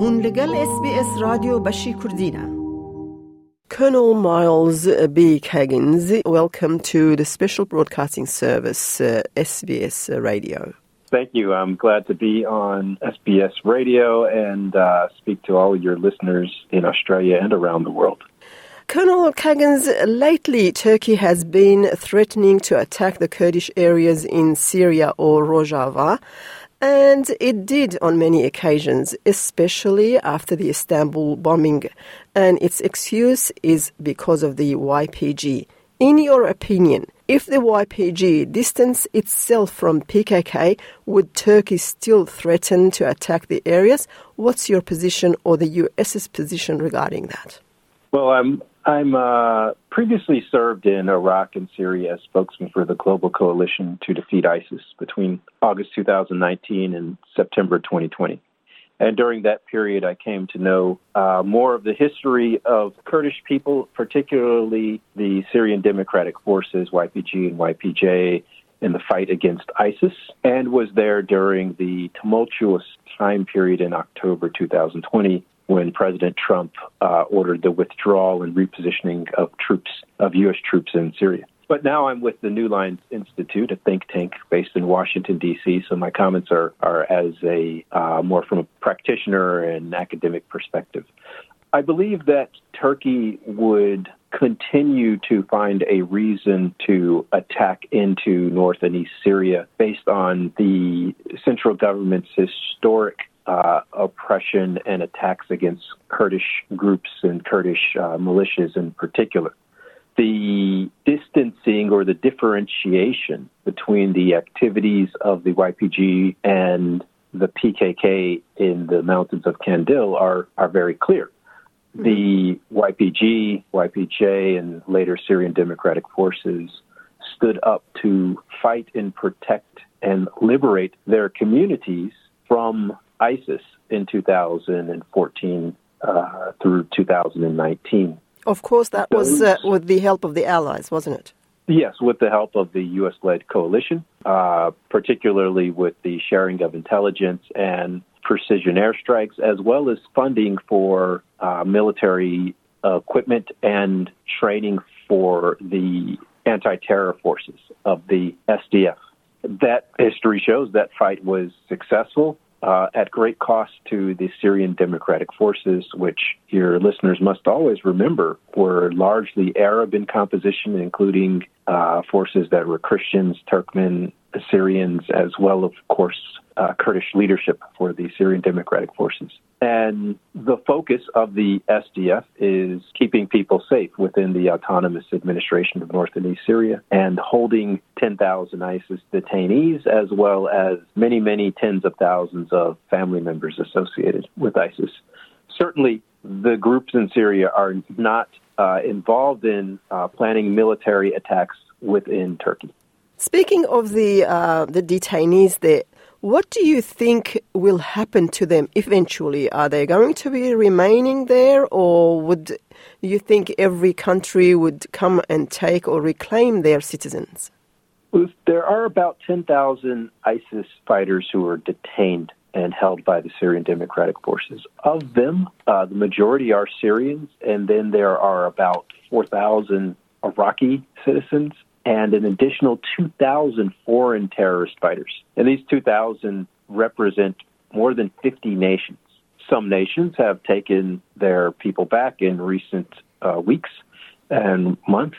هون لگل اس بی اس رادیو بشی کردینه Colonel Myles B. Caggins, welcome to the Special Broadcasting Service, uh, SBS Radio. Thank you. I'm glad to be on SBS Radio and uh, speak to all your listeners in Australia and around the world. Colonel Caggins, lately Turkey has been threatening to attack the Kurdish areas in Syria or Rojava. And it did on many occasions, especially after the Istanbul bombing. And its excuse is because of the YPG. In your opinion, if the YPG distance itself from PKK, would Turkey still threaten to attack the areas? What's your position or the US's position regarding that? Well, I'm I'm uh, previously served in Iraq and Syria as spokesman for the Global Coalition to Defeat ISIS between August 2019 and September 2020. And during that period, I came to know uh, more of the history of Kurdish people, particularly the Syrian Democratic Forces, YPG and YPJ, in the fight against ISIS, and was there during the tumultuous time period in October 2020 when President Trump uh, ordered the withdrawal and repositioning of troops, of U.S. troops in Syria. But now I'm with the New Lines Institute, a think tank based in Washington, D.C., so my comments are, are as a uh, more from a practitioner and academic perspective. I believe that Turkey would continue to find a reason to attack into north and east Syria based on the central government's historic uh, oppression and attacks against Kurdish groups and Kurdish uh, militias in particular. The distancing or the differentiation between the activities of the YPG and the PKK in the mountains of Kandil are, are very clear. The YPG, YPJ, and later Syrian Democratic Forces stood up to fight and protect and liberate their communities from ISIS in 2014 uh, through 2019. Of course, that was uh, with the help of the Allies, wasn't it? Yes, with the help of the U.S. led coalition, uh, particularly with the sharing of intelligence and precision airstrikes, as well as funding for uh, military equipment and training for the anti terror forces of the SDF. That history shows that fight was successful uh, at great cost to the Syrian Democratic Forces, which your listeners must always remember were largely Arab in composition, including uh, forces that were Christians, Turkmen, Assyrians, as well, of course, uh, Kurdish leadership for the Syrian Democratic Forces. And the focus of the SDF is keeping people safe within the autonomous administration of North and East Syria and holding 10,000 ISIS detainees, as well as many, many tens of thousands of family members associated with ISIS. Certainly, the groups in Syria are not uh, involved in uh, planning military attacks within Turkey. Speaking of the uh, the detainees there, what do you think will happen to them eventually? Are they going to be remaining there, or would you think every country would come and take or reclaim their citizens? There are about 10,000 ISIS fighters who are detained and held by the Syrian Democratic Forces. Of them, uh, the majority are Syrians, and then there are about 4,000 Iraqi citizens and an additional 2,000 foreign terrorist fighters. And these 2,000 represent more than 50 nations. Some nations have taken their people back in recent uh, weeks and months,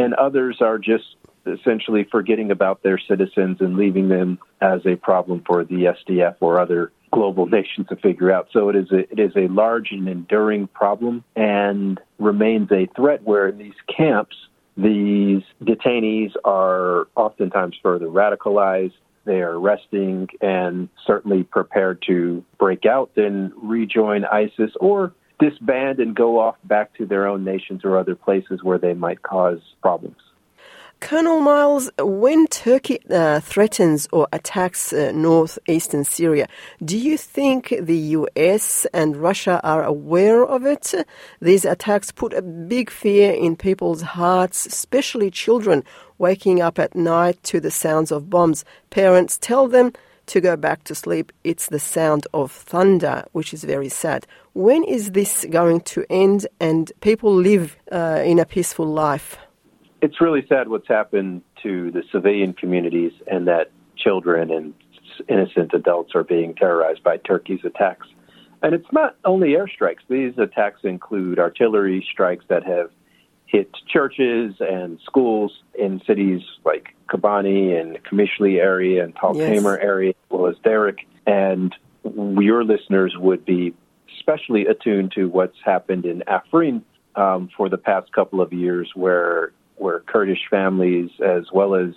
and others are just essentially forgetting about their citizens and leaving them as a problem for the SDF or other global nations to figure out. So it is a, it is a large and enduring problem and remains a threat where in these camps these detainees are oftentimes further radicalized. They are resting and certainly prepared to break out and rejoin ISIS or disband and go off back to their own nations or other places where they might cause problems. Colonel Myles, when Turkey uh, threatens or attacks uh, northeastern Syria, do you think the US and Russia are aware of it? These attacks put a big fear in people's hearts, especially children waking up at night to the sounds of bombs. Parents tell them to go back to sleep, it's the sound of thunder, which is very sad. When is this going to end and people live uh, in a peaceful life? It's really sad what's happened to the civilian communities and that children and innocent adults are being terrorized by Turkey's attacks. And it's not only airstrikes. These attacks include artillery strikes that have hit churches and schools in cities like Kobani and Qamishli area and Tal yes. area, as well as Derek. And your listeners would be especially attuned to what's happened in Afrin um, for the past couple of years, where where Kurdish families as well as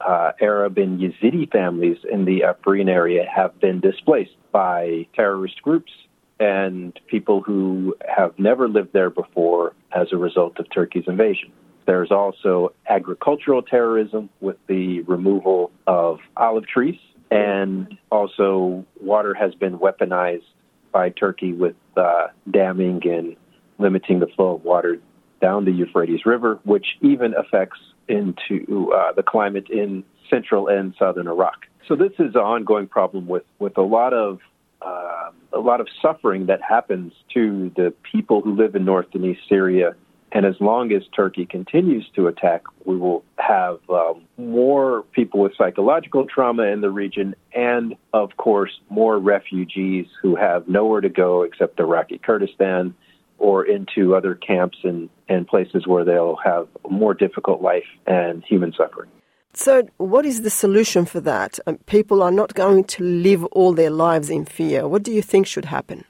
uh, Arab and Yazidi families in the Afrin area have been displaced by terrorist groups and people who have never lived there before as a result of Turkey's invasion. There's also agricultural terrorism with the removal of olive trees, and also water has been weaponized by Turkey with uh, damming and limiting the flow of water down the Euphrates River, which even affects into uh, the climate in central and southern Iraq. So this is an ongoing problem with, with a lot of uh, a lot of suffering that happens to the people who live in north and east Syria. And as long as Turkey continues to attack, we will have um, more people with psychological trauma in the region, and of course, more refugees who have nowhere to go except Iraqi Kurdistan or into other camps and, and places where they'll have a more difficult life and human suffering. So, what is the solution for that? Um, people are not going to live all their lives in fear. What do you think should happen?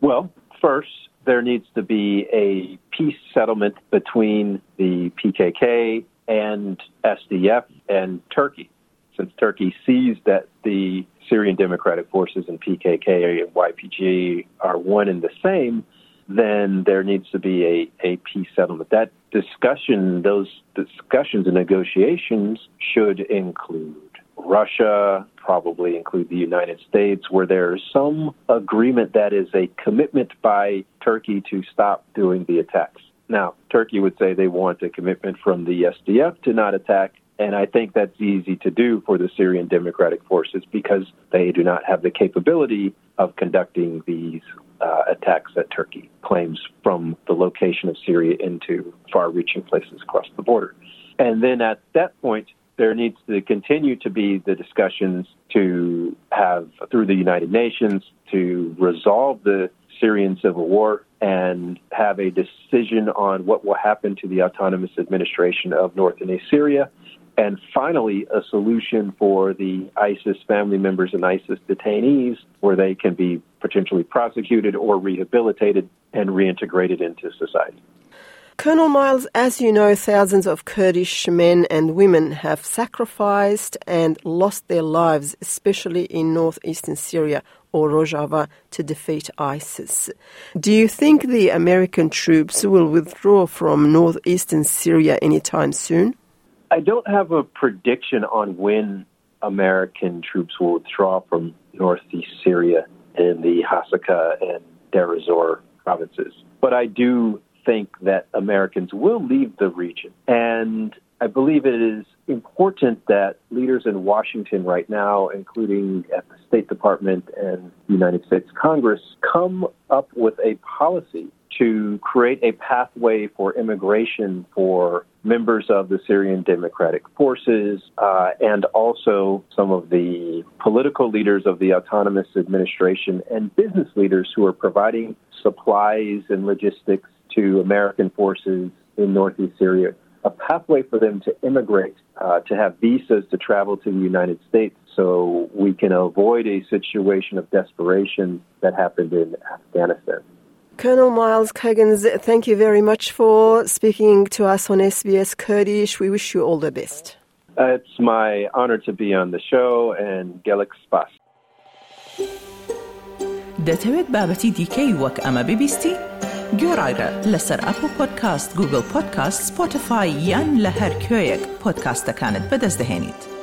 Well, first, there needs to be a peace settlement between the PKK and SDF and Turkey. Since Turkey sees that the Syrian Democratic Forces and PKK and YPG are one and the same, then there needs to be a, a peace settlement. That discussion, those discussions and negotiations should include Russia, probably include the United States, where there's some agreement that is a commitment by Turkey to stop doing the attacks. Now, Turkey would say they want a commitment from the SDF to not attack, and I think that's easy to do for the Syrian Democratic Forces because they do not have the capability of conducting these uh, attacks that Turkey claims from the location of Syria into far reaching places across the border. And then at that point, there needs to continue to be the discussions to have, through the United Nations, to resolve the Syrian civil war and have a decision on what will happen to the autonomous administration of North and East Syria and finally, a solution for the ISIS family members and ISIS detainees where they can be potentially prosecuted or rehabilitated and reintegrated into society. Colonel Myles, as you know, thousands of Kurdish men and women have sacrificed and lost their lives, especially in northeastern Syria or Rojava, to defeat ISIS. Do you think the American troops will withdraw from northeastern Syria anytime soon? I don't have a prediction on when American troops will withdraw from northeast Syria in the Hasaka and Deir ez-Zor provinces. But I do think that Americans will leave the region. And I believe it is important that leaders in Washington right now, including at the State Department and United States Congress, come up with a policy to create a pathway for immigration for members of the Syrian Democratic Forces uh, and also some of the political leaders of the autonomous administration and business leaders who are providing supplies and logistics to American forces in northeast Syria. A pathway for them to immigrate, uh, to have visas to travel to the United States so we can avoid a situation of desperation that happened in Afghanistan. Colonel Myles Caggins, thank you very much for speaking to us on SBS Kurdish. We wish you all the best. Uh, it's my honor to be on the show and Gaelic Spas. دەتەوێت بابەتی دیکەی وەک ئەمە ببیستی؟ گۆڕایرە لەسەر ئەپ و پۆدکاست گوگل پۆدکاست سپۆتفاای یان لە هەر کوێیەک پۆدکاستەکانت بەدەستدەێنیت.